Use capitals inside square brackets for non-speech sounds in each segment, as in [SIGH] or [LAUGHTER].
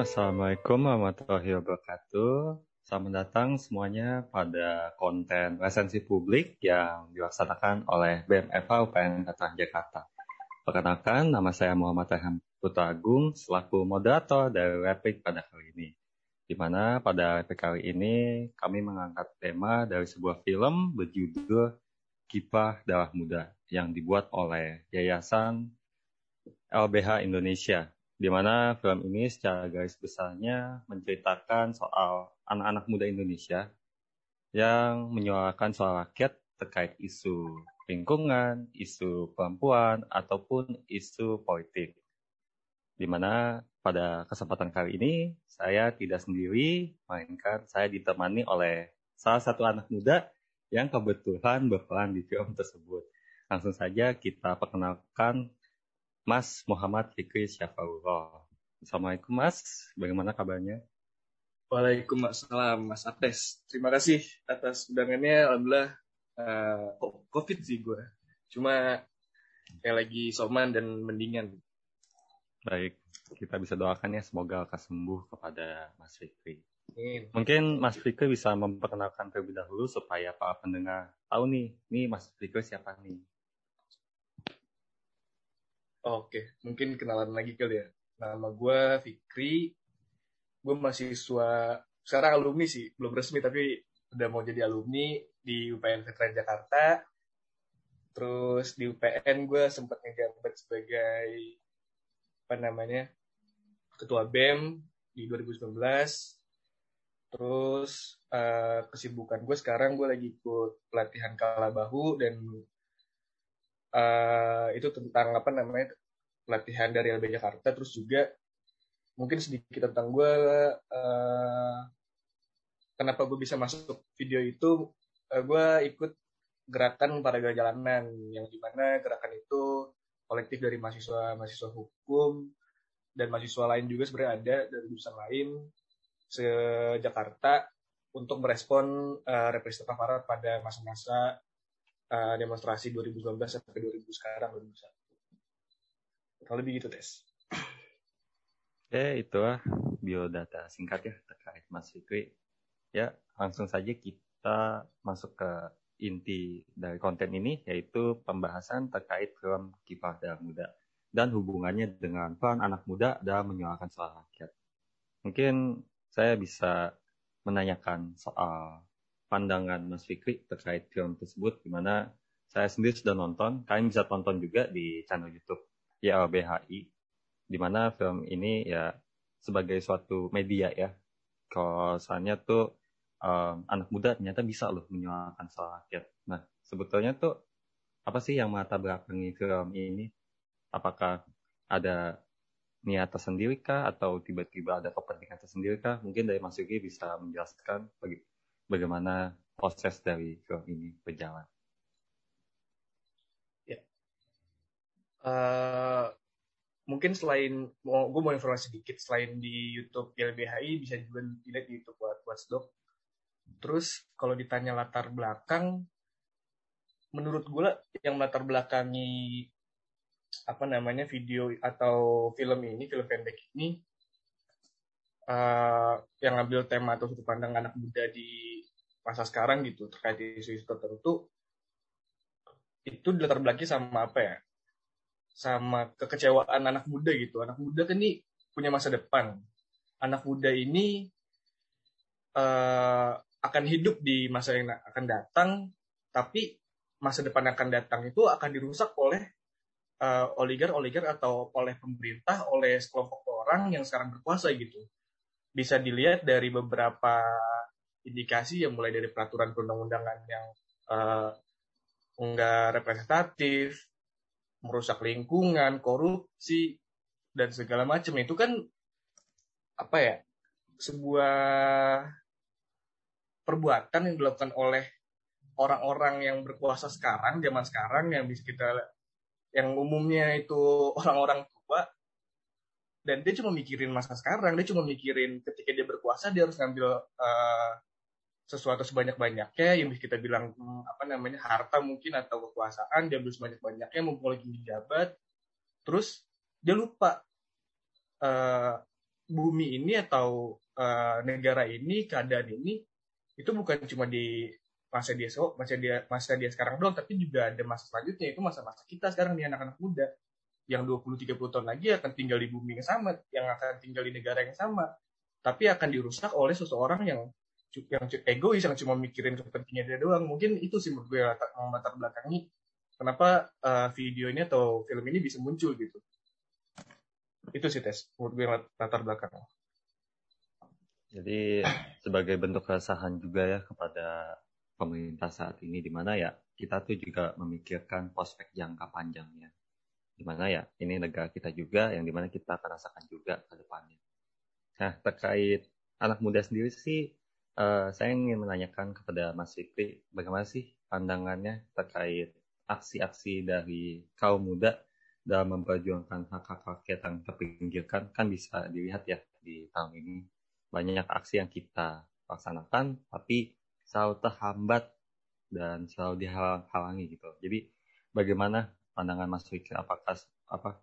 Assalamualaikum warahmatullahi wabarakatuh. Selamat datang semuanya pada konten resensi publik yang dilaksanakan oleh BMFA UPN Veteran Jakarta. Perkenalkan, nama saya Muhammad Rehan Putra Agung selaku moderator dari Replik pada kali ini. Di mana pada replik kali ini kami mengangkat tema dari sebuah film berjudul Kipah Darah Muda yang dibuat oleh Yayasan LBH Indonesia di mana film ini secara garis besarnya menceritakan soal anak-anak muda Indonesia yang menyuarakan soal rakyat terkait isu lingkungan, isu perempuan, ataupun isu politik. Di mana pada kesempatan kali ini saya tidak sendiri, melainkan saya ditemani oleh salah satu anak muda yang kebetulan berperan di film tersebut. Langsung saja kita perkenalkan Mas Muhammad Fikri Syafaullah. Assalamualaikum Mas, bagaimana kabarnya? Waalaikumsalam Mas Ates. Terima kasih atas undangannya. Alhamdulillah uh, COVID sih gue. Cuma kayak lagi soman dan mendingan. Baik, kita bisa doakan ya semoga akan sembuh kepada Mas Fikri. Amin. Mungkin Mas Fikri bisa memperkenalkan terlebih dahulu supaya para pendengar tahu nih, nih Mas Fikri siapa nih? Oke, mungkin kenalan lagi kali ya. Nama gue Fikri, gue mahasiswa, sekarang alumni sih, belum resmi tapi udah mau jadi alumni di UPN Veteran Jakarta. Terus di UPN gue sempat ngejabat sebagai, apa namanya, ketua BEM di 2019. Terus uh, kesibukan gue sekarang gue lagi ikut pelatihan kalabahu dan uh, itu tentang apa namanya pelatihan dari LB Jakarta terus juga mungkin sedikit tentang gue uh, kenapa gue bisa masuk video itu. Uh, gue ikut gerakan para jalanan yang di mana gerakan itu kolektif dari mahasiswa mahasiswa hukum dan mahasiswa lain juga sebenarnya ada dari jurusan lain se Jakarta untuk merespon uh, represi aparat pada masa-masa uh, demonstrasi 2019 sampai 2000 sekarang 2021. Kalau lebih gitu tes. Oke, itulah biodata singkat ya terkait Mas Fikri. Ya, langsung saja kita masuk ke inti dari konten ini yaitu pembahasan terkait film Kifah Darah Muda dan hubungannya dengan peran anak muda dalam menyuarakan suara rakyat. Mungkin saya bisa menanyakan soal pandangan Mas Fikri terkait film tersebut, di mana saya sendiri sudah nonton, kalian bisa tonton juga di channel YouTube YLBHI, di mana film ini ya sebagai suatu media ya, kalau soalnya tuh um, anak muda ternyata bisa loh menyuarakan suara rakyat. Nah, sebetulnya tuh apa sih yang mata belakangi film ini? Apakah ada niat tersendiri kah atau tiba-tiba ada kepentingan tersendiri kah? Mungkin dari Mas Yuki bisa menjelaskan bagi, bagaimana proses dari film ini berjalan. Ya. Uh, mungkin selain mau gue mau informasi sedikit selain di YouTube YLBHI bisa juga dilihat di YouTube buat Watchdog. Terus kalau ditanya latar belakang, menurut gue yang latar belakangi apa namanya video atau film ini film pendek ini uh, yang ngambil tema atau sudut pandang anak muda di masa sekarang gitu terkait isu-isu tertentu itu dilatar belakangi sama apa ya? Sama kekecewaan anak muda gitu. Anak muda kan ini punya masa depan. Anak muda ini uh, akan hidup di masa yang akan datang tapi masa depan akan datang itu akan dirusak oleh uh, oligar-oligar atau oleh pemerintah oleh sekelompok orang yang sekarang berkuasa gitu. Bisa dilihat dari beberapa indikasi yang mulai dari peraturan perundang-undangan yang uh, enggak representatif, merusak lingkungan, korupsi dan segala macam. Itu kan apa ya sebuah perbuatan yang dilakukan oleh orang-orang yang berkuasa sekarang zaman sekarang yang bisa kita yang umumnya itu [LAUGHS] orang-orang tua. Dan dia cuma mikirin masa sekarang dia cuma mikirin ketika dia berkuasa dia harus ngambil uh, sesuatu sebanyak-banyaknya yang kita bilang hmm, apa namanya harta mungkin atau kekuasaan dia ambil sebanyak-banyaknya mumpung lagi menjabat terus dia lupa uh, bumi ini atau uh, negara ini keadaan ini itu bukan cuma di masa dia so masa dia masa dia sekarang doang tapi juga ada masa selanjutnya itu masa-masa kita sekarang nih anak-anak muda. Yang 20-30 tahun lagi akan tinggal di bumi yang sama yang akan tinggal di negara yang sama tapi akan dirusak oleh seseorang yang yang egois yang cuma mikirin kepentingan dia doang. Mungkin itu sih menurut gue latar, latar belakangi kenapa uh, video ini atau film ini bisa muncul gitu. Itu sih tes menurut gue latar belakang. Jadi sebagai bentuk keresahan juga ya kepada pemerintah saat ini di mana ya kita tuh juga memikirkan prospek jangka panjangnya. Di mana ya ini negara kita juga yang di mana kita akan rasakan juga ke depannya. Nah terkait anak muda sendiri sih Uh, saya ingin menanyakan kepada Mas Fikri, bagaimana sih pandangannya terkait aksi-aksi dari kaum muda dalam memperjuangkan hak-hak rakyat yang terpinggirkan? Kan bisa dilihat ya di tahun ini banyak aksi yang kita laksanakan, tapi selalu terhambat dan selalu dihalang-halangi gitu. Jadi bagaimana pandangan Mas Fikri? Apakah apa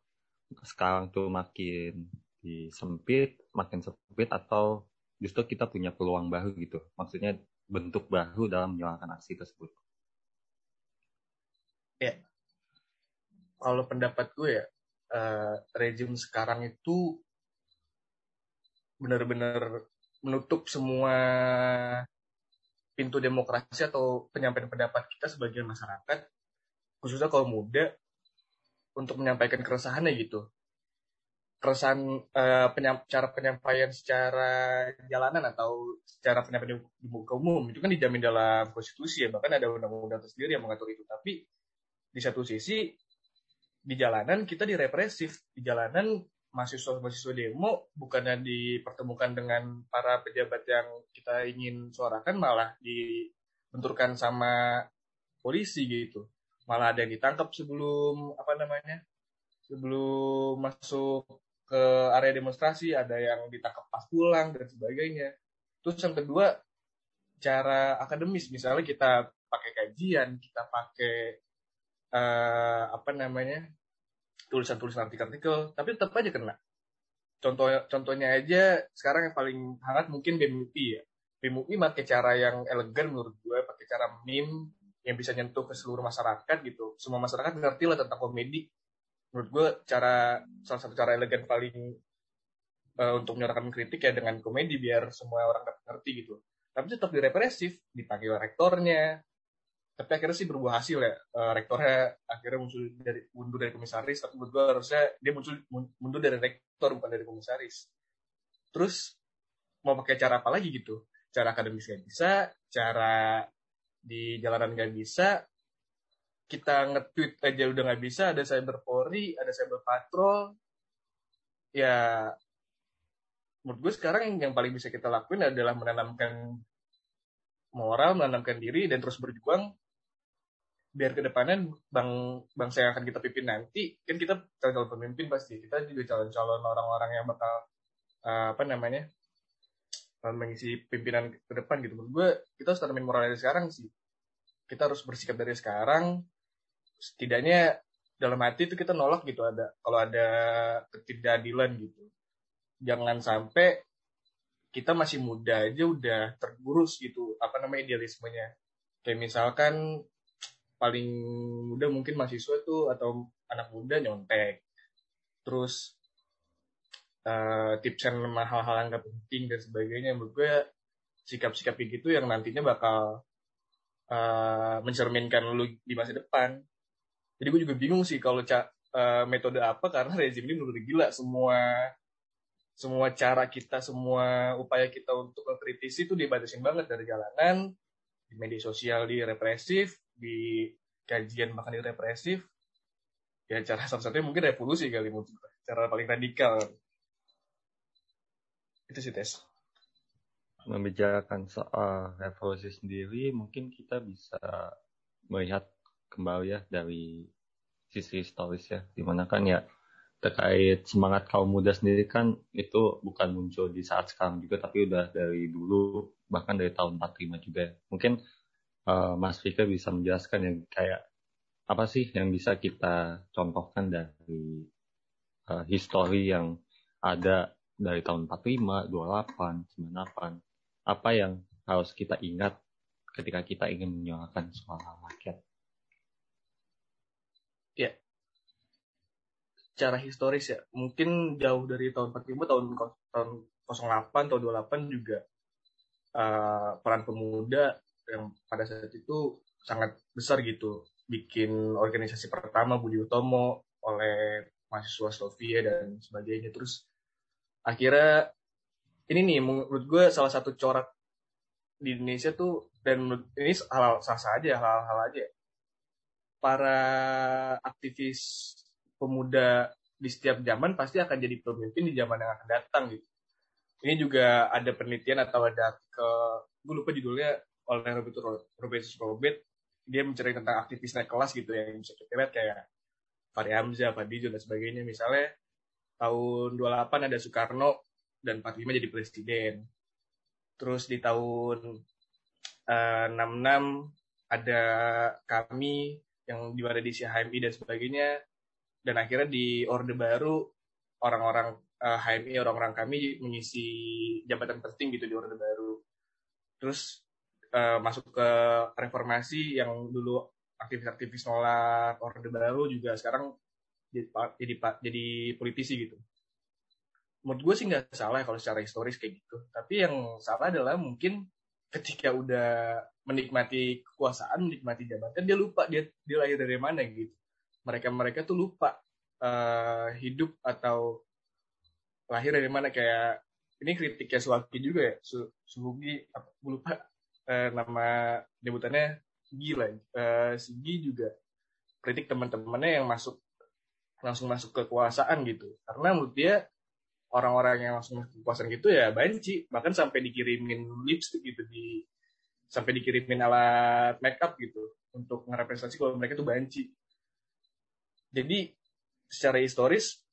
sekarang tuh makin disempit, makin sempit atau justru kita punya peluang baru gitu. Maksudnya bentuk baru dalam menjalankan aksi tersebut. Ya, kalau pendapat gue ya, uh, rejim sekarang itu benar-benar menutup semua pintu demokrasi atau penyampaian pendapat kita sebagai masyarakat, khususnya kalau muda, untuk menyampaikan keresahannya gitu keresahan uh, penyam, cara penyampaian secara jalanan atau secara penyampaian di muka umum itu kan dijamin dalam konstitusi ya bahkan ada undang-undang tersendiri yang mengatur itu. Tapi di satu sisi di jalanan kita direpresif di jalanan mahasiswa-mahasiswa demo bukannya dipertemukan dengan para pejabat yang kita ingin suarakan malah dibenturkan sama polisi gitu. Malah ada yang ditangkap sebelum apa namanya sebelum masuk ke area demonstrasi, ada yang ditangkap pas pulang dan sebagainya. Terus yang kedua, cara akademis, misalnya kita pakai kajian, kita pakai uh, apa namanya tulisan-tulisan artikel-artikel, tapi tetap aja kena. Contoh contohnya aja sekarang yang paling hangat mungkin BMUI ya. BMUI pakai cara yang elegan menurut gue, pakai cara meme yang bisa nyentuh ke seluruh masyarakat gitu. Semua masyarakat ngerti lah tentang komedi menurut gue cara salah satu cara elegan paling uh, untuk menyuarakan kritik ya dengan komedi biar semua orang dapat ngerti gitu. Tapi tetap direpresif dipakai rektornya. Tapi akhirnya sih berbuah hasil ya. Uh, rektornya akhirnya muncul dari mundur dari komisaris tapi menurut gue harusnya dia muncul mundur dari rektor bukan dari komisaris. Terus mau pakai cara apa lagi gitu? Cara akademis gak bisa cara di jalanan gak bisa kita nge-tweet aja udah nggak bisa, ada cyber Polri, ada cyber patrol, ya menurut gue sekarang yang paling bisa kita lakuin adalah menanamkan moral, menanamkan diri, dan terus berjuang. Biar ke depannya bang bangsa yang akan kita pimpin nanti kan kita calon pemimpin pasti. Kita juga calon-calon orang-orang yang bakal uh, apa namanya mengisi pimpinan ke depan gitu. Menurut gue kita harus tanamin moral dari sekarang sih. Kita harus bersikap dari sekarang setidaknya dalam hati itu kita nolak gitu ada kalau ada ketidakadilan gitu. Jangan sampai kita masih muda aja udah tergurus gitu apa namanya idealismenya. Kayak misalkan paling muda mungkin mahasiswa tuh atau anak muda nyontek. Terus uh, tips yang hal-hal yang gak penting dan sebagainya. Menurut gue sikap-sikap gitu yang nantinya bakal uh, mencerminkan lu di masa depan jadi gue juga bingung sih kalau uh, metode apa karena rezim ini menurut gila semua semua cara kita, semua upaya kita untuk mengkritisi itu dibatasin banget dari jalanan, di media sosial di represif, di kajian bahkan di represif. Ya cara satu-satunya mungkin revolusi kali mungkin cara paling radikal. Itu sih tes. Membicarakan soal revolusi sendiri, mungkin kita bisa melihat kembali ya dari sisi historis ya di mana kan ya terkait semangat kaum muda sendiri kan itu bukan muncul di saat sekarang juga tapi udah dari dulu bahkan dari tahun 45 juga mungkin uh, Mas Fika bisa menjelaskan yang kayak apa sih yang bisa kita contohkan dari uh, histori yang ada dari tahun 45, 28, 98. Apa yang harus kita ingat ketika kita ingin menyuarakan suara rakyat? Ya, secara historis ya, mungkin jauh dari tahun 45, tahun tahun 08, tahun 28 juga uh, peran pemuda yang pada saat itu sangat besar gitu. Bikin organisasi pertama Budi Utomo oleh mahasiswa Sofia dan sebagainya. Terus akhirnya ini nih menurut gue salah satu corak di Indonesia tuh dan ini hal sah sah aja hal-hal aja. Para aktivis pemuda di setiap zaman pasti akan jadi pemimpin di zaman yang akan datang gitu ini juga ada penelitian atau ada ke gue lupa judulnya oleh Robertus Robert dia mencari tentang aktivis naik kelas gitu ya, yang bisa kita lihat kayak Fahri Hamzah, Fadli dan sebagainya. Misalnya tahun 28 ada Soekarno dan 45 jadi presiden. Terus di tahun uh, eh, 66 ada kami yang di mana di HMI dan sebagainya. Dan akhirnya di Orde Baru orang-orang uh, eh, HMI, orang-orang kami mengisi jabatan penting gitu di Orde Baru. Terus uh, masuk ke reformasi yang dulu aktivis-aktivis nolak orde baru juga sekarang jadi jadi jadi politisi gitu. Menurut gue sih nggak salah kalau secara historis kayak gitu. Tapi yang salah adalah mungkin ketika udah menikmati kekuasaan, menikmati jabatan, dia lupa dia dia lahir dari mana gitu. Mereka mereka tuh lupa uh, hidup atau lahir dari mana kayak ini kritiknya Suwaki juga ya, Su, Suhugi, gue lupa eh, nama debutannya Sigi lah. Eh, Sigi juga kritik teman-temannya yang masuk langsung masuk ke kekuasaan gitu. Karena menurut dia orang-orang yang langsung masuk kekuasaan gitu ya banci, bahkan sampai dikirimin lipstick gitu di sampai dikirimin alat makeup gitu untuk ngerepresentasi kalau mereka tuh banci. Jadi secara historis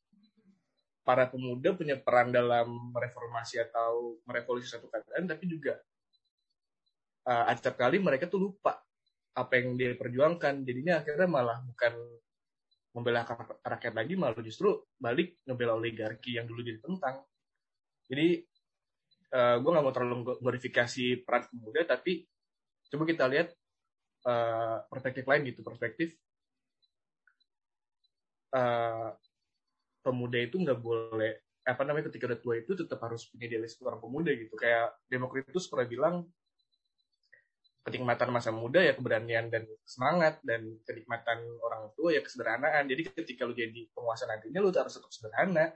para pemuda punya peran dalam reformasi atau merevolusi satu keadaan tapi juga uh, acap kali mereka tuh lupa apa yang dia perjuangkan. Jadinya akhirnya malah bukan membela rakyat lagi malah justru balik ngebela oligarki yang dulu jadi tentang. Jadi uh, gue nggak mau terlalu glorifikasi peran pemuda tapi coba kita lihat uh, perspektif lain gitu perspektif uh, pemuda itu nggak boleh apa namanya ketika udah tua itu tetap harus punya idealisme orang pemuda gitu. Kayak Demokritus pernah bilang kenikmatan masa muda ya keberanian dan semangat dan kenikmatan orang tua ya kesederhanaan. Jadi ketika lu jadi penguasa nantinya lu harus tetap sederhana.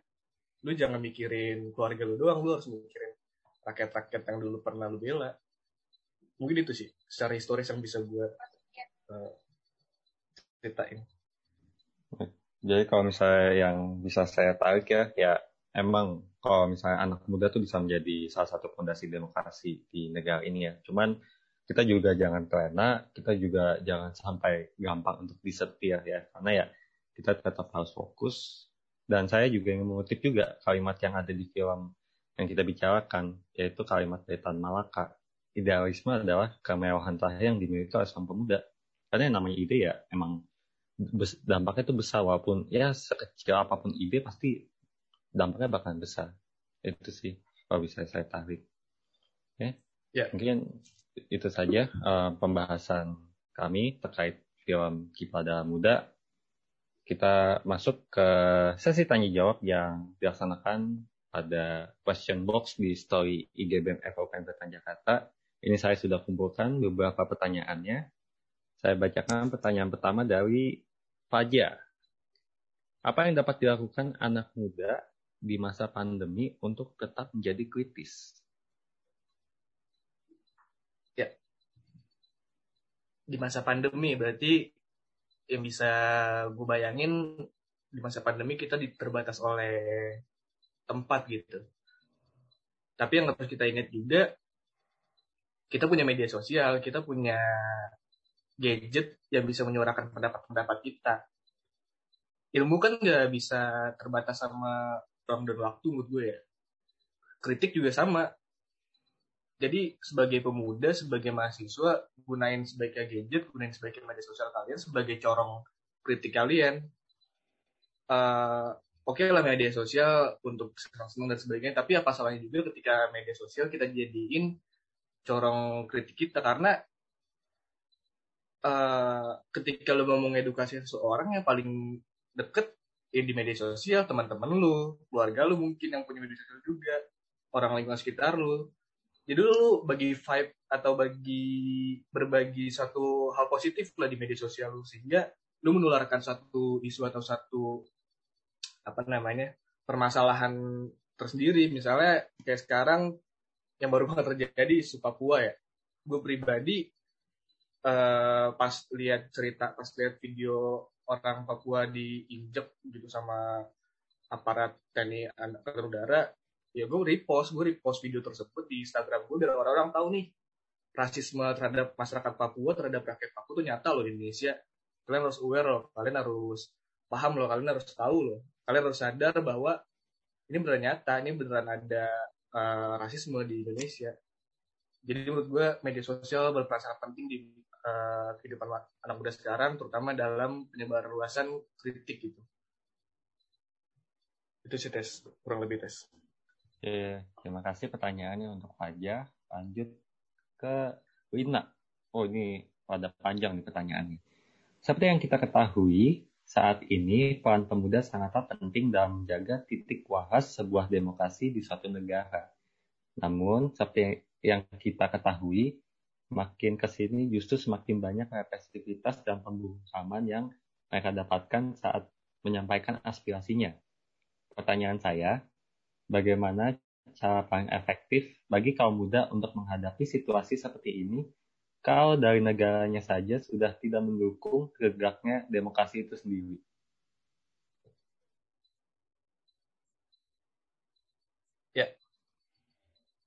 Lu jangan mikirin keluarga lu doang lu harus mikirin rakyat-rakyat yang dulu pernah lu bela. Mungkin itu sih secara historis yang bisa gue uh, ceritain jadi kalau misalnya yang bisa saya tarik ya ya emang kalau misalnya anak muda tuh bisa menjadi salah satu fondasi demokrasi di negara ini ya cuman kita juga jangan terlena, kita juga jangan sampai gampang untuk disetir ya, karena ya kita tetap harus fokus. Dan saya juga ingin mengutip juga kalimat yang ada di film yang kita bicarakan, yaitu kalimat dari Tan Malaka. Idealisme adalah kemewahan terakhir yang dimiliki oleh seorang pemuda. Karena yang namanya ide ya emang dampaknya itu besar walaupun ya sekecil apa pun ide pasti dampaknya bakalan besar. Itu sih kalau bisa saya tarik. Ya. ya. Mungkin itu saja uh, pembahasan kami terkait film Kipada Muda. Kita masuk ke sesi tanya jawab yang dilaksanakan pada question box di story IGBM FOPM Jakarta. Ini saya sudah kumpulkan beberapa pertanyaannya. Saya bacakan pertanyaan pertama dari Fajar. Apa yang dapat dilakukan anak muda di masa pandemi untuk tetap menjadi kritis? di masa pandemi berarti yang bisa gue bayangin di masa pandemi kita terbatas oleh tempat gitu. Tapi yang harus kita ingat juga, kita punya media sosial, kita punya gadget yang bisa menyuarakan pendapat-pendapat kita. Ilmu kan nggak bisa terbatas sama ruang dan waktu menurut gue ya. Kritik juga sama jadi sebagai pemuda, sebagai mahasiswa, gunain sebaiknya gadget, gunain sebaiknya media sosial kalian sebagai corong kritik kalian. Uh, oke okay lah media sosial untuk senang-senang dan sebagainya tapi apa salahnya juga ketika media sosial kita jadiin corong kritik kita karena uh, ketika lo mau mengedukasi seseorang yang paling deket ya di media sosial teman-teman lu keluarga lu mungkin yang punya media sosial juga orang lingkungan sekitar lu. Jadi lu bagi vibe atau bagi berbagi satu hal positif lah di media sosial lu sehingga lu menularkan satu isu atau satu apa namanya permasalahan tersendiri. Misalnya kayak sekarang yang baru banget terjadi isu Papua ya. Gue pribadi uh, pas lihat cerita pas lihat video orang Papua diinjek gitu sama aparat TNI Angkatan Udara ya gue repost gue repost video tersebut di Instagram gue biar orang-orang tahu nih rasisme terhadap masyarakat Papua terhadap rakyat Papua itu nyata loh di Indonesia kalian harus aware loh kalian harus paham loh kalian harus tahu loh kalian harus sadar bahwa ini beneran nyata, ini beneran ada uh, rasisme di Indonesia. Jadi menurut gue media sosial berperan sangat penting di uh, kehidupan anak muda sekarang, terutama dalam penyebaran luasan kritik gitu. Itu sih tes, kurang lebih tes. Oke, terima kasih pertanyaannya untuk Fajar. Lanjut ke Wina. Oh ini pada panjang nih pertanyaannya. Seperti yang kita ketahui, saat ini, peran pemuda sangatlah penting dalam menjaga titik wahas sebuah demokrasi di suatu negara. Namun, seperti yang kita ketahui, makin ke sini justru semakin banyak represivitas dan pembungkaman yang mereka dapatkan saat menyampaikan aspirasinya. Pertanyaan saya, bagaimana cara paling efektif bagi kaum muda untuk menghadapi situasi seperti ini kalau dari negaranya saja sudah tidak mendukung geraknya demokrasi itu sendiri. Ya.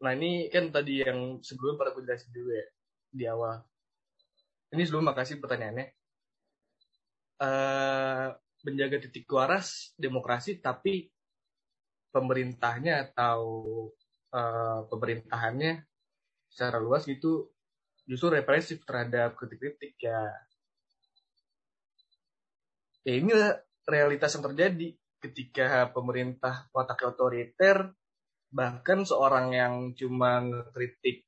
Nah ini kan tadi yang sebelum pada gue jelasin dulu ya di awal. Ini sebelum makasih pertanyaannya. Uh, menjaga titik waras demokrasi tapi pemerintahnya atau uh, pemerintahannya secara luas itu justru represif terhadap kritik-kritik ya. Ya ini realitas yang terjadi ketika pemerintah wataknya otoriter, bahkan seorang yang cuma kritik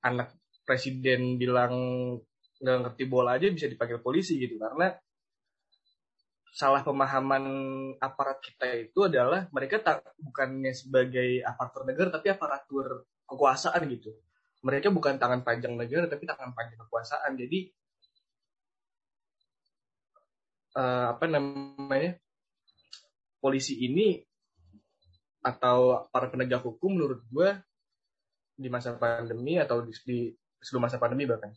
anak presiden bilang nggak ngerti bola aja bisa dipanggil polisi gitu. Karena salah pemahaman aparat kita itu adalah mereka tak bukannya sebagai aparatur negara tapi aparatur kekuasaan gitu. Mereka bukan tangan panjang negara tapi tangan panjang kekuasaan. Jadi uh, apa namanya polisi ini atau para penegak hukum menurut gue di masa pandemi atau di, di sebelum masa pandemi bahkan.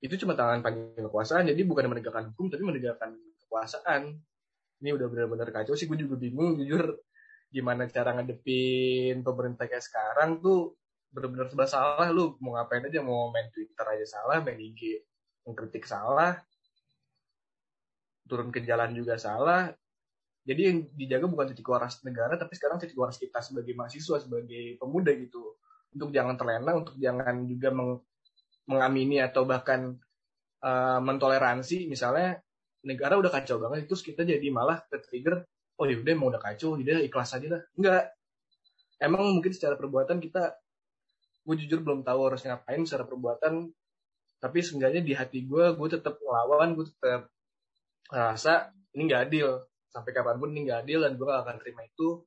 Itu cuma tangan panjang kekuasaan jadi bukan menegakkan hukum tapi menegakkan kekuasaan. Ini udah benar-benar kacau sih gue juga bingung jujur. Gimana cara ngadepin pemerintah kayak sekarang tuh benar-benar serba salah. Lu mau ngapain aja? Mau main Twitter aja salah main IG mengkritik salah turun ke jalan juga salah. Jadi yang dijaga bukan titik waras negara tapi sekarang titik waras kita sebagai mahasiswa sebagai pemuda gitu untuk jangan terlena untuk jangan juga meng, mengamini atau bahkan uh, mentoleransi misalnya negara udah kacau banget itu kita jadi malah ke trigger oh ya udah mau udah kacau udah ikhlas aja lah. Enggak. Emang mungkin secara perbuatan kita gue jujur belum tahu harus ngapain secara perbuatan tapi seenggaknya di hati gue gue tetap ngelawan gue tetap ngerasa ini nggak adil. Sampai kapan pun ini nggak adil dan gue gak akan terima itu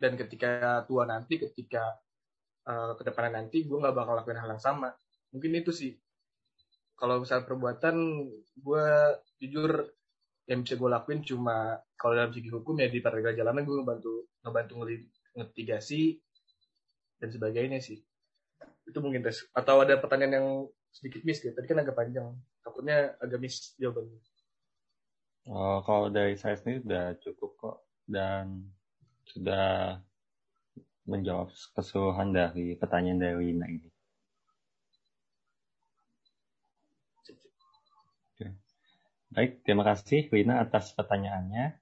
dan ketika tua nanti ketika uh, ke depannya nanti gue nggak bakal lakuin hal yang sama. Mungkin itu sih. Kalau misalnya perbuatan gue jujur yang bisa gue lakuin cuma kalau dalam segi hukum ya di peradilan jalanan gue ngebantu ngebantu ngeligasi dan sebagainya sih. Itu mungkin tes atau ada pertanyaan yang sedikit miss gitu. Tadi kan agak panjang. Takutnya agak miss jawabannya. Oh, kalau dari saya sendiri sudah cukup kok. Dan sudah menjawab keseluruhan dari pertanyaan dari Wina ini Baik, terima kasih Wina atas pertanyaannya.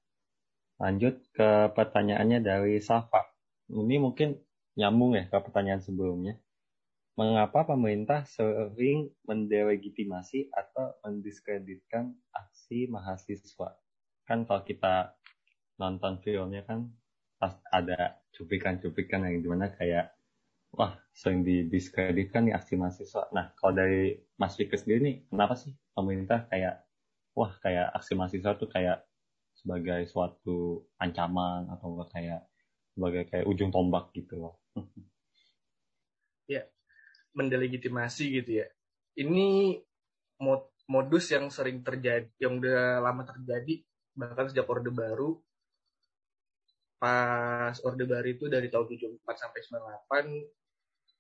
Lanjut ke pertanyaannya dari Safa. Ini mungkin nyambung ya ke pertanyaan sebelumnya. Mengapa pemerintah sering mendelegitimasi atau mendiskreditkan aksi mahasiswa? kan kalau kita nonton filmnya kan ada cuplikan-cuplikan yang di mana kayak wah sering didiskreditkan nih aksi mahasiswa. Nah kalau dari Mas Fikri sendiri nih kenapa sih pemerintah kayak wah kayak aksi mahasiswa tuh kayak sebagai suatu ancaman atau kayak sebagai kayak ujung tombak gitu loh. [LAUGHS] ya, mendelegitimasi gitu ya. Ini mod modus yang sering terjadi, yang udah lama terjadi bahkan sejak Orde Baru pas Orde Baru itu dari tahun 74 sampai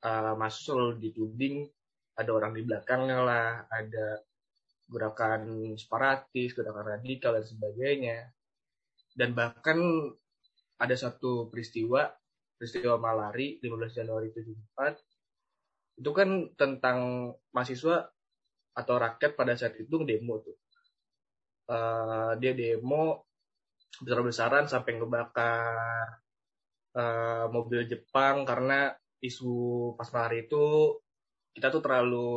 98 uh, masuk selalu dituding ada orang di belakangnya lah, ada gerakan separatis, gerakan radikal dan sebagainya. Dan bahkan ada satu peristiwa, peristiwa Malari 15 Januari 74 itu kan tentang mahasiswa atau rakyat pada saat itu demo tuh. Uh, dia demo besar-besaran sampai ngebakar uh, mobil Jepang karena isu pas hari itu kita tuh terlalu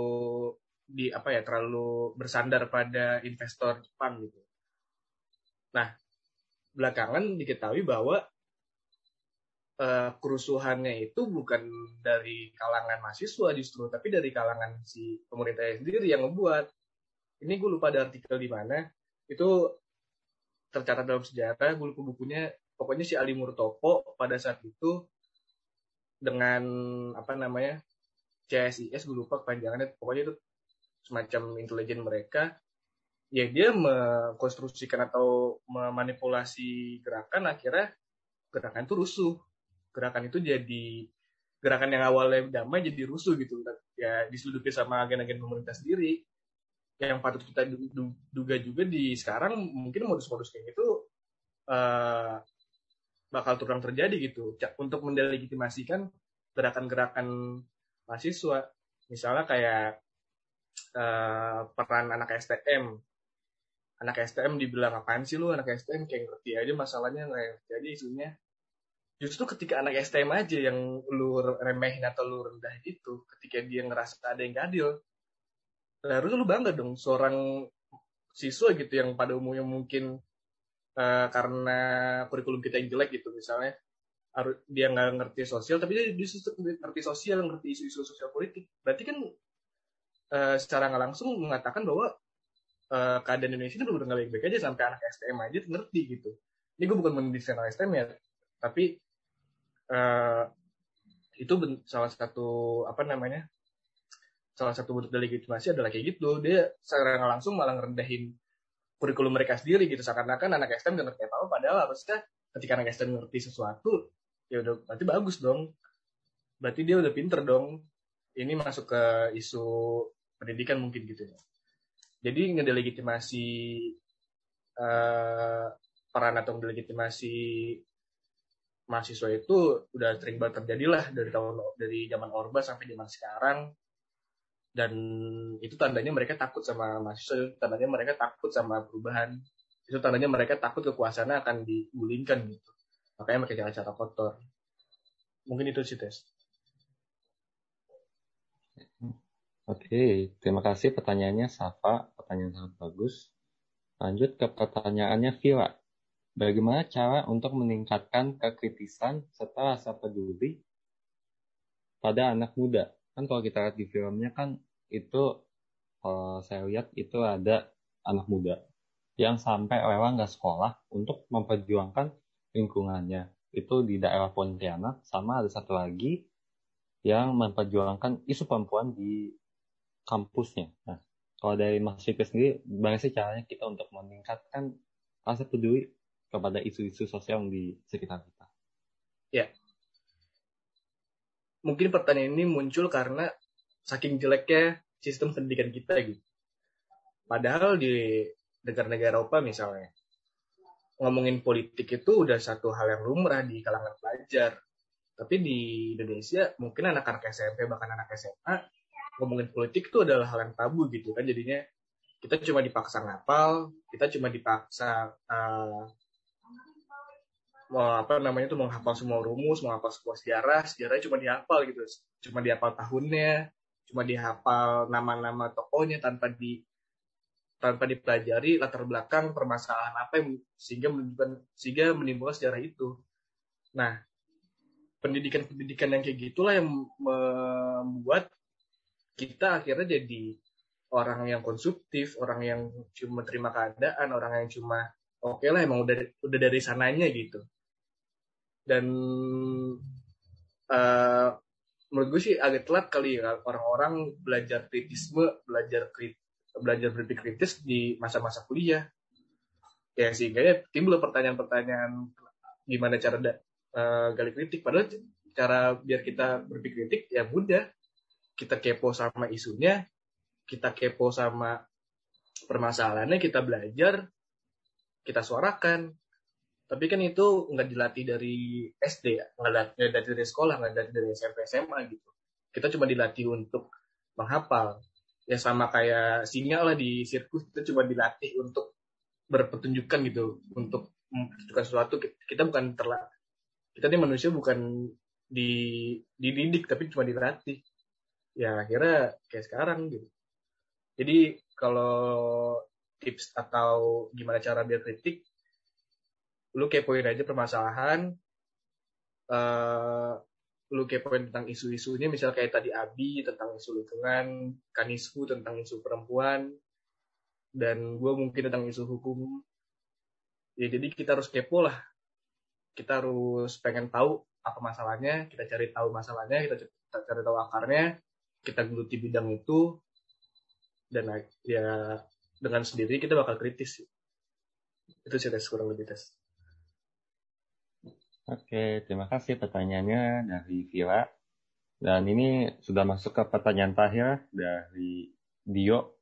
di apa ya terlalu bersandar pada investor Jepang gitu. Nah belakangan diketahui bahwa uh, kerusuhannya itu bukan dari kalangan mahasiswa justru tapi dari kalangan si pemerintah sendiri yang membuat. Ini gue lupa ada artikel di mana itu tercatat dalam sejarah gue lupa bukunya pokoknya si Ali Murtopo pada saat itu dengan apa namanya CSIS gue lupa kepanjangannya pokoknya itu semacam intelijen mereka. Ya dia mengkonstruksikan atau memanipulasi gerakan akhirnya gerakan itu rusuh. Gerakan itu jadi gerakan yang awalnya damai jadi rusuh gitu. Ya diseludupi sama agen-agen pemerintah sendiri yang patut kita duga juga di sekarang mungkin modus-modus kayak gitu uh, bakal terus terjadi gitu. Untuk mendelegitimasikan gerakan-gerakan mahasiswa. Misalnya kayak uh, peran anak STM anak STM dibilang apaan sih lu anak STM kayak ngerti aja masalahnya jadi isunya. Justru ketika anak STM aja yang lu remehin atau lu rendah gitu ketika dia ngerasa ada yang gak adil harusnya lu bangga dong seorang siswa gitu yang pada umumnya mungkin uh, karena kurikulum kita yang jelek gitu misalnya. Dia nggak ngerti sosial tapi dia justru ngerti sosial ngerti isu-isu sosial politik. Berarti kan uh, secara nggak langsung mengatakan bahwa uh, keadaan Indonesia itu benar nggak baik-baik aja sampai anak STM aja ngerti gitu. Ini gue bukan mendesain STM ya tapi uh, itu salah satu apa namanya salah satu bentuk delegitimasi adalah kayak gitu. Dia secara langsung malah ngerendahin kurikulum mereka sendiri gitu. Seakan-akan anak STM gak ngerti apa-apa padahal harusnya ketika anak STM ngerti sesuatu ya udah berarti bagus dong. Berarti dia udah pinter dong. Ini masuk ke isu pendidikan mungkin gitu ya. Jadi ngedelegitimasi uh, peran atau ngedelegitimasi mahasiswa itu udah sering banget terjadi lah dari tahun dari zaman Orba sampai zaman sekarang dan itu tandanya mereka takut sama mahasiswa tandanya mereka takut sama perubahan. Itu tandanya mereka takut kekuasaannya akan digulingkan gitu. Makanya mereka cara-cara kotor. Mungkin itu sih tes. Oke, terima kasih pertanyaannya Safa, pertanyaan sangat bagus. Lanjut ke pertanyaannya Vila. Bagaimana cara untuk meningkatkan kekritisan serta rasa peduli pada anak muda kan kalau kita lihat di filmnya kan itu kalau saya lihat itu ada anak muda yang sampai rela nggak sekolah untuk memperjuangkan lingkungannya itu di daerah Pontianak sama ada satu lagi yang memperjuangkan isu perempuan di kampusnya. Nah, kalau dari Mas Fikri sendiri, bagaimana sih caranya kita untuk meningkatkan rasa peduli kepada isu-isu sosial di sekitar kita? Ya, mungkin pertanyaan ini muncul karena saking jeleknya sistem pendidikan kita gitu. Padahal di negara-negara Eropa misalnya, ngomongin politik itu udah satu hal yang lumrah di kalangan pelajar. Tapi di Indonesia mungkin anak-anak SMP bahkan anak SMA ngomongin politik itu adalah hal yang tabu gitu kan jadinya kita cuma dipaksa ngapal, kita cuma dipaksa uh, apa namanya itu menghafal semua rumus, menghafal semua sejarah, sejarahnya cuma dihafal gitu, cuma dihafal tahunnya, cuma dihafal nama-nama tokohnya tanpa di tanpa dipelajari latar belakang permasalahan apa yang sehingga menunjukkan sehingga menimbulkan sejarah itu. Nah, pendidikan-pendidikan yang kayak gitulah yang membuat kita akhirnya jadi orang yang konsumtif, orang yang cuma terima keadaan, orang yang cuma oke okay lah emang udah udah dari sananya gitu. Dan uh, menurut gue sih agak telat kali ya orang-orang belajar kritisme, belajar kritis belajar berpikir kritis di masa-masa kuliah. Ya sehingga ya timbul pertanyaan-pertanyaan gimana cara da, uh, gali kritik. Padahal cara biar kita berpikir kritik ya mudah. Kita kepo sama isunya, kita kepo sama permasalahannya, kita belajar, kita suarakan. Tapi kan itu nggak dilatih dari SD ya, nggak dilatih dari sekolah, nggak dilatih dari SMP SMA gitu. Kita cuma dilatih untuk menghafal. Ya sama kayak singa lah di sirkus kita cuma dilatih untuk berpetunjukan gitu untuk menunjukkan sesuatu. Kita bukan terla kita ini manusia bukan di dididik tapi cuma dilatih. Ya akhirnya kayak sekarang gitu. Jadi kalau tips atau gimana cara biar kritik lu kepoin aja permasalahan uh, lu kepoin tentang isu-isunya misal kayak tadi Abi tentang isu lingkungan Kanisku tentang isu perempuan dan gue mungkin tentang isu hukum. Ya jadi kita harus kepo lah. Kita harus pengen tahu apa masalahnya kita cari tahu masalahnya kita, cari tahu akarnya kita geluti bidang itu dan ya dengan sendiri kita bakal kritis itu sih tes kurang lebih tes Oke, terima kasih pertanyaannya dari Vira. Dan ini sudah masuk ke pertanyaan terakhir dari Dio.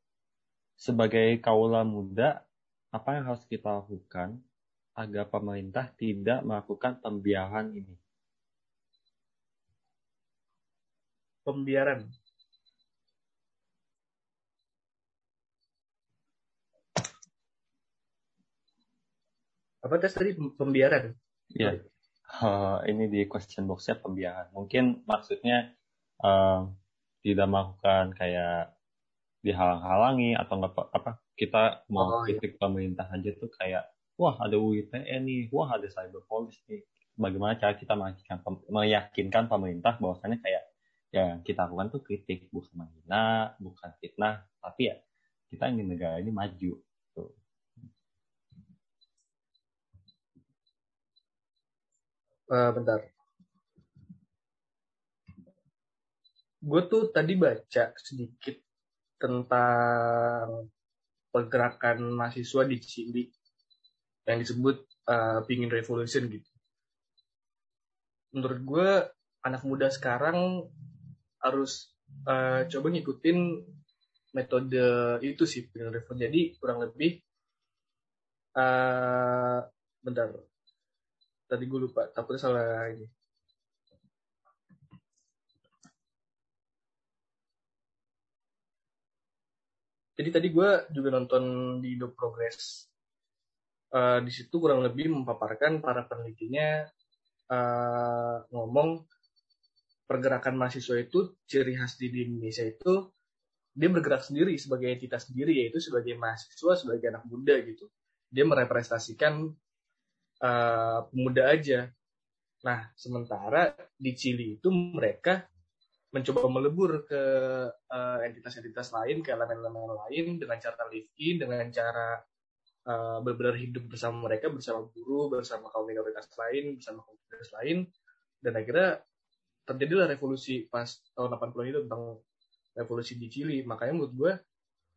Sebagai kaula muda, apa yang harus kita lakukan agar pemerintah tidak melakukan pembiaran ini? Pembiaran. Apa tes tadi pembiaran? Iya uh, ini di question boxnya pembiaran. Mungkin maksudnya uh, tidak melakukan kayak dihalang-halangi atau nggak apa kita mau oh, iya. kritik iya. pemerintah aja tuh kayak wah ada UITE nih, wah ada cyber police nih. Bagaimana cara kita meyakinkan, meyakinkan pemerintah bahwasanya kayak ya kita lakukan tuh kritik bukan menghina, bukan fitnah, tapi ya kita ingin negara ini maju. Tuh. Uh, bentar. Gue tuh tadi baca sedikit tentang pergerakan mahasiswa di Chili yang disebut uh, pingin revolution gitu. Menurut gue anak muda sekarang harus uh, coba ngikutin metode itu sih pingin revolution. Jadi kurang lebih uh, bentar tadi gue lupa takutnya salah ini. Jadi tadi gue juga nonton di Indo Progress. Uh, di situ kurang lebih memaparkan para penelitinya uh, ngomong pergerakan mahasiswa itu ciri khas di Indonesia itu dia bergerak sendiri sebagai entitas sendiri yaitu sebagai mahasiswa sebagai anak muda gitu. Dia merepresentasikan uh, pemuda aja. Nah, sementara di Chili itu mereka mencoba melebur ke uh, entitas-entitas lain, ke elemen-elemen lain dengan cara live in, dengan cara uh, benar-benar hidup bersama mereka, bersama guru, bersama kaum minoritas lain, bersama komunitas lain, dan akhirnya terjadilah revolusi pas tahun 80 itu tentang revolusi di Chili. Makanya menurut gue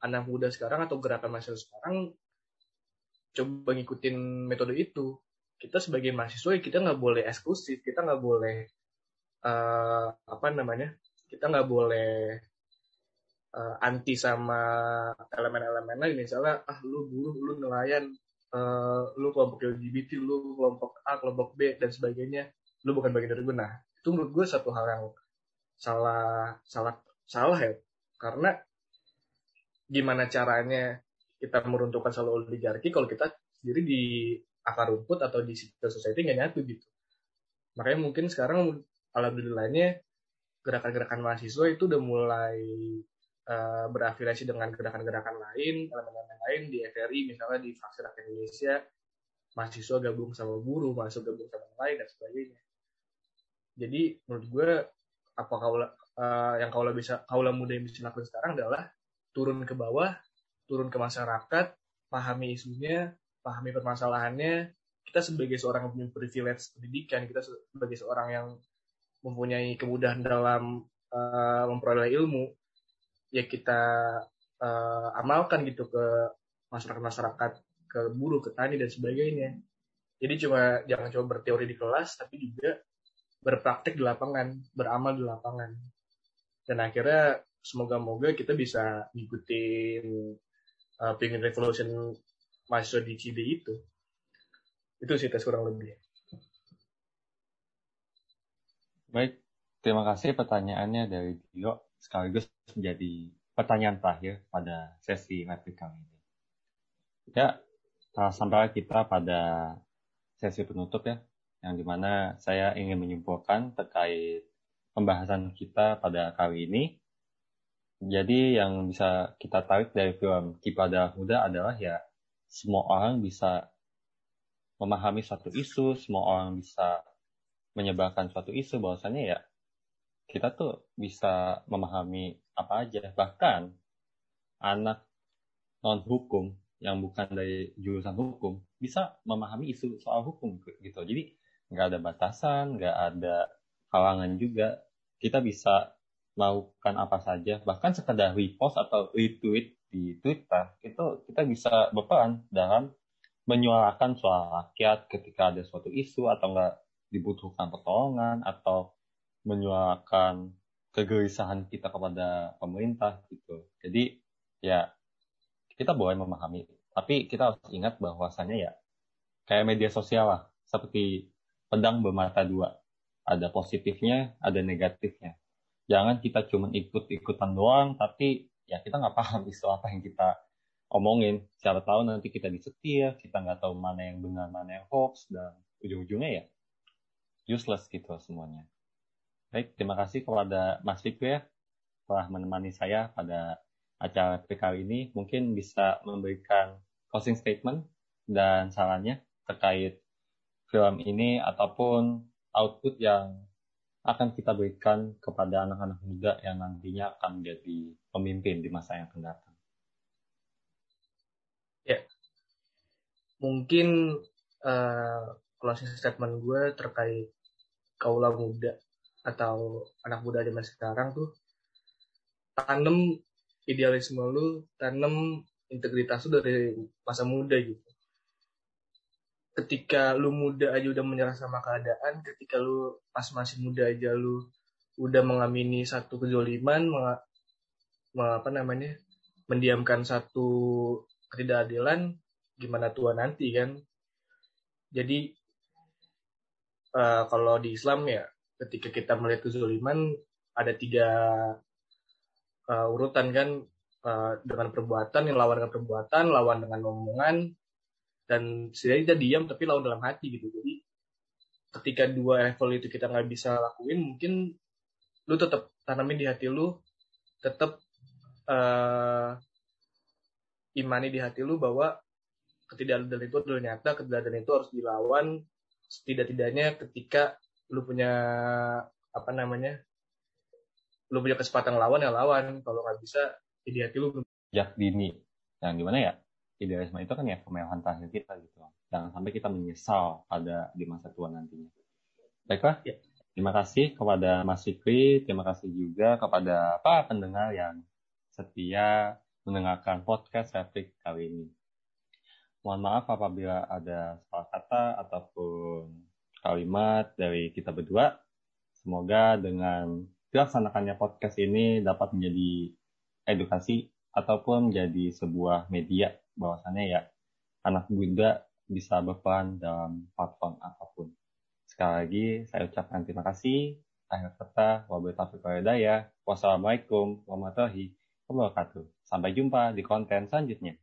anak muda sekarang atau gerakan mahasiswa sekarang coba ngikutin metode itu kita sebagai mahasiswa kita nggak boleh eksklusif kita nggak boleh uh, apa namanya kita nggak boleh uh, anti sama elemen-elemen lain. Misalnya ah lu buruh lu nelayan uh, lu kelompok LGBT lu kelompok A kelompok B dan sebagainya lu bukan bagian dari gue nah itu menurut gue satu hal yang salah salah salah ya. Karena gimana caranya kita meruntuhkan selalu oligarki kalau kita sendiri di akar rumput atau di civil society nggak nyatu gitu. Makanya mungkin sekarang alhamdulillahnya gerakan-gerakan mahasiswa itu udah mulai uh, berafiliasi dengan gerakan-gerakan lain, elemen-elemen lain di FRI, misalnya di Fraksi Rakyat Indonesia, mahasiswa gabung sama buruh, mahasiswa gabung sama yang lain, dan sebagainya. Jadi menurut gue, apa kaula, uh, yang kaula bisa, kaula muda yang bisa lakukan sekarang adalah turun ke bawah, turun ke masyarakat, pahami isunya, pahami permasalahannya, kita sebagai seorang yang punya privilege pendidikan, kita sebagai seorang yang mempunyai kemudahan dalam uh, memperoleh ilmu, ya kita uh, amalkan gitu ke masyarakat-masyarakat, ke buruh, ke tani dan sebagainya. Jadi cuma jangan coba berteori di kelas, tapi juga berpraktek di lapangan, beramal di lapangan. Dan akhirnya semoga-moga kita bisa ngikutin uh, Penguin Revolution mahasiswa di CD itu. Itu sih tes kurang lebih. Baik, terima kasih pertanyaannya dari Dio sekaligus menjadi pertanyaan terakhir pada sesi materi kali ini. Ya, sampai kita pada sesi penutup ya, yang di mana saya ingin menyimpulkan terkait pembahasan kita pada kali ini. Jadi yang bisa kita tarik dari film Kipada Muda adalah ya semua orang bisa memahami suatu isu, semua orang bisa menyebarkan suatu isu bahwasanya ya kita tuh bisa memahami apa aja. Bahkan anak non hukum yang bukan dari jurusan hukum bisa memahami isu soal hukum gitu. Jadi nggak ada batasan nggak ada halangan juga. Kita bisa melakukan apa saja bahkan sekedar repost atau retweet di Twitter itu kita bisa berperan dalam menyuarakan suara rakyat ketika ada suatu isu atau enggak dibutuhkan pertolongan atau menyuarakan kegelisahan kita kepada pemerintah gitu. Jadi ya kita boleh memahami, tapi kita harus ingat bahwasannya ya kayak media sosial lah, seperti pedang bermata dua. Ada positifnya, ada negatifnya. Jangan kita cuma ikut-ikutan doang, tapi ya kita nggak paham isu apa yang kita omongin. Siapa tahu nanti kita disetir, kita nggak tahu mana yang benar, mana yang hoax, dan ujung-ujungnya ya useless gitu semuanya. Baik, terima kasih kepada Mas Fikri ya telah menemani saya pada acara kali ini. Mungkin bisa memberikan closing statement dan sarannya terkait film ini ataupun output yang akan kita berikan kepada anak-anak muda yang nantinya akan menjadi pemimpin di masa yang akan datang. Ya, mungkin uh, closing statement gue terkait kaula muda atau anak muda zaman sekarang tuh tanam idealisme lu, tanam integritas lu dari masa muda gitu. Ketika lu muda aja udah menyerah sama keadaan, ketika lu pas masih muda aja lu udah mengamini satu kejoliman, meng, apa namanya, mendiamkan satu ketidakadilan, gimana tua nanti kan. Jadi uh, kalau di Islam ya ketika kita melihat kezaliman ada tiga uh, urutan kan uh, dengan perbuatan yang lawan dengan perbuatan, lawan dengan omongan, dan setidaknya kita diam tapi lawan dalam hati gitu. Jadi ketika dua level itu kita nggak bisa lakuin, mungkin lu tetap tanamin di hati lu, tetap uh, imani di hati lu bahwa ketidakadilan itu adalah nyata, ketidakadilan itu harus dilawan setidak-tidaknya ketika lu punya apa namanya lu punya kesempatan lawan ya lawan. Kalau nggak bisa jadi hati lu sejak dini. Yang gimana ya idealisme itu kan ya kemewahan terakhir kita gitu jangan sampai kita menyesal pada di masa tua nantinya baiklah ya. terima kasih kepada Mas Fikri terima kasih juga kepada para pendengar yang setia mendengarkan podcast Replik kali ini Mohon maaf apabila ada salah kata ataupun kalimat dari kita berdua. Semoga dengan dilaksanakannya podcast ini dapat menjadi edukasi ataupun menjadi sebuah media bahwasannya ya anak muda bisa berperan dalam platform apa pun. Sekali lagi saya ucapkan terima kasih. Akhir kata, ya. Wassalamualaikum warahmatullahi wabarakatuh. Sampai jumpa di konten selanjutnya.